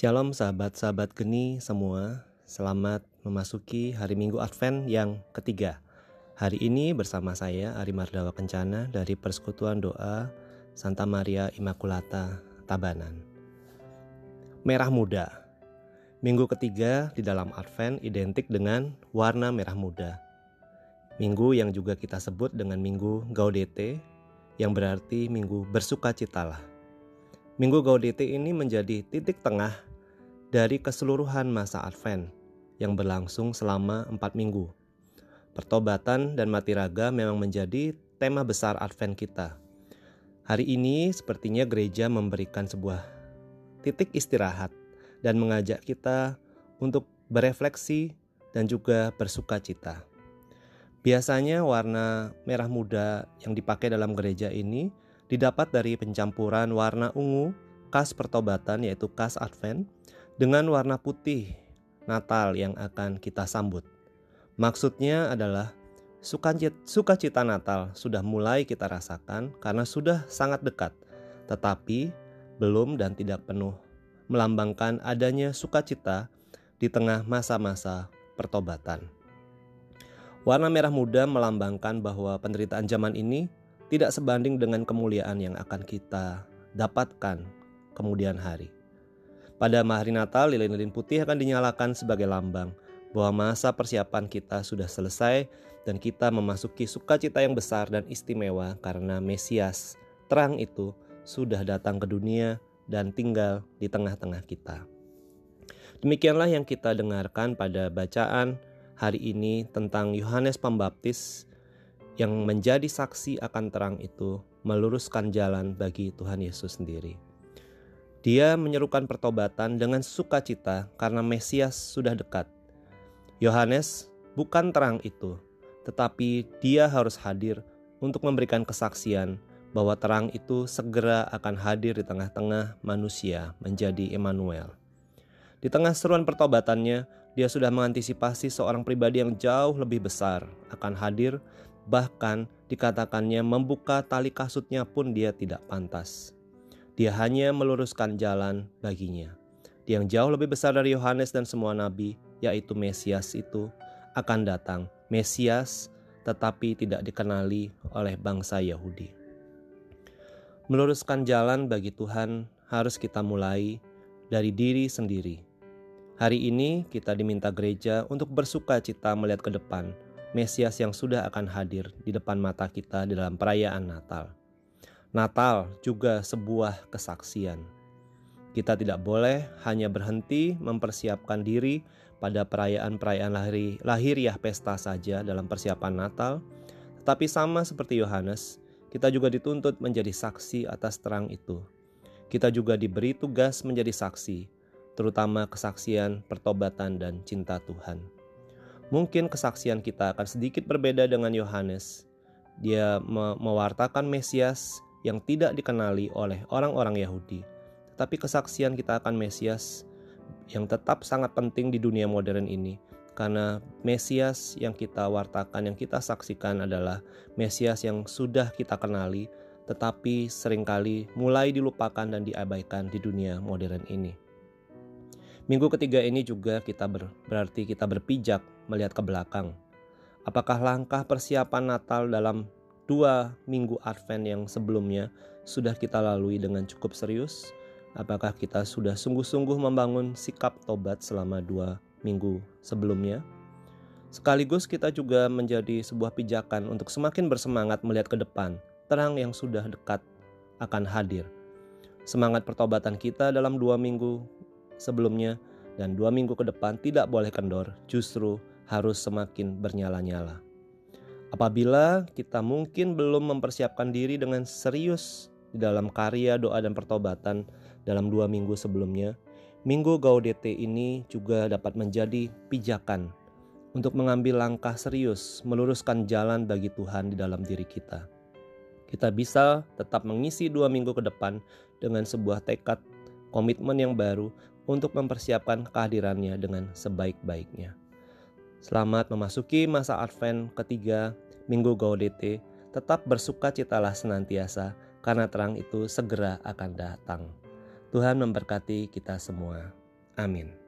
Shalom sahabat-sahabat geni semua, selamat memasuki hari Minggu Advent yang ketiga. Hari ini bersama saya Ari Mardawa Kencana dari Persekutuan Doa Santa Maria Immaculata Tabanan. Merah muda. Minggu ketiga di dalam Advent identik dengan warna merah muda. Minggu yang juga kita sebut dengan Minggu Gaudete yang berarti Minggu bersukacitalah. Minggu Gaudete ini menjadi titik tengah dari keseluruhan masa Advent yang berlangsung selama empat minggu. Pertobatan dan mati raga memang menjadi tema besar Advent kita. Hari ini sepertinya gereja memberikan sebuah titik istirahat dan mengajak kita untuk berefleksi dan juga bersuka cita. Biasanya warna merah muda yang dipakai dalam gereja ini didapat dari pencampuran warna ungu khas pertobatan yaitu khas Advent dengan warna putih Natal yang akan kita sambut. Maksudnya adalah sukacita Natal sudah mulai kita rasakan karena sudah sangat dekat, tetapi belum dan tidak penuh melambangkan adanya sukacita di tengah masa-masa pertobatan. Warna merah muda melambangkan bahwa penderitaan zaman ini tidak sebanding dengan kemuliaan yang akan kita dapatkan kemudian hari. Pada hari Natal, lilin-lilin putih akan dinyalakan sebagai lambang bahwa masa persiapan kita sudah selesai dan kita memasuki sukacita yang besar dan istimewa karena Mesias, terang itu, sudah datang ke dunia dan tinggal di tengah-tengah kita. Demikianlah yang kita dengarkan pada bacaan hari ini tentang Yohanes Pembaptis yang menjadi saksi akan terang itu meluruskan jalan bagi Tuhan Yesus sendiri. Dia menyerukan pertobatan dengan sukacita karena Mesias sudah dekat. Yohanes bukan terang itu, tetapi dia harus hadir untuk memberikan kesaksian bahwa terang itu segera akan hadir di tengah-tengah manusia menjadi Emmanuel. Di tengah seruan pertobatannya, dia sudah mengantisipasi seorang pribadi yang jauh lebih besar akan hadir Bahkan dikatakannya membuka tali kasutnya pun dia tidak pantas. Dia hanya meluruskan jalan baginya. Dia yang jauh lebih besar dari Yohanes dan semua nabi, yaitu Mesias itu, akan datang. Mesias tetapi tidak dikenali oleh bangsa Yahudi. Meluruskan jalan bagi Tuhan harus kita mulai dari diri sendiri. Hari ini kita diminta gereja untuk bersuka cita melihat ke depan, Mesias yang sudah akan hadir di depan mata kita di dalam perayaan Natal. Natal juga sebuah kesaksian. Kita tidak boleh hanya berhenti mempersiapkan diri pada perayaan-perayaan lahir, lahiriah pesta saja dalam persiapan Natal, tetapi sama seperti Yohanes, kita juga dituntut menjadi saksi atas terang itu. Kita juga diberi tugas menjadi saksi, terutama kesaksian pertobatan dan cinta Tuhan. Mungkin kesaksian kita akan sedikit berbeda dengan Yohanes. Dia me mewartakan Mesias yang tidak dikenali oleh orang-orang Yahudi. Tetapi kesaksian kita akan Mesias yang tetap sangat penting di dunia modern ini. Karena Mesias yang kita wartakan, yang kita saksikan adalah Mesias yang sudah kita kenali, tetapi sering kali mulai dilupakan dan diabaikan di dunia modern ini. Minggu ketiga ini juga kita ber, berarti kita berpijak melihat ke belakang. Apakah langkah persiapan Natal dalam dua minggu Advent yang sebelumnya sudah kita lalui dengan cukup serius? Apakah kita sudah sungguh-sungguh membangun sikap tobat selama dua minggu sebelumnya? Sekaligus kita juga menjadi sebuah pijakan untuk semakin bersemangat melihat ke depan, terang yang sudah dekat akan hadir. Semangat pertobatan kita dalam dua minggu sebelumnya dan dua minggu ke depan tidak boleh kendor, justru harus semakin bernyala-nyala. Apabila kita mungkin belum mempersiapkan diri dengan serius di dalam karya doa dan pertobatan dalam dua minggu sebelumnya, minggu Gaudete ini juga dapat menjadi pijakan untuk mengambil langkah serius meluruskan jalan bagi Tuhan di dalam diri kita. Kita bisa tetap mengisi dua minggu ke depan dengan sebuah tekad komitmen yang baru untuk mempersiapkan kehadirannya dengan sebaik-baiknya. Selamat memasuki masa Advent ketiga Minggu Gaudete, tetap bersuka citalah senantiasa karena terang itu segera akan datang. Tuhan memberkati kita semua. Amin.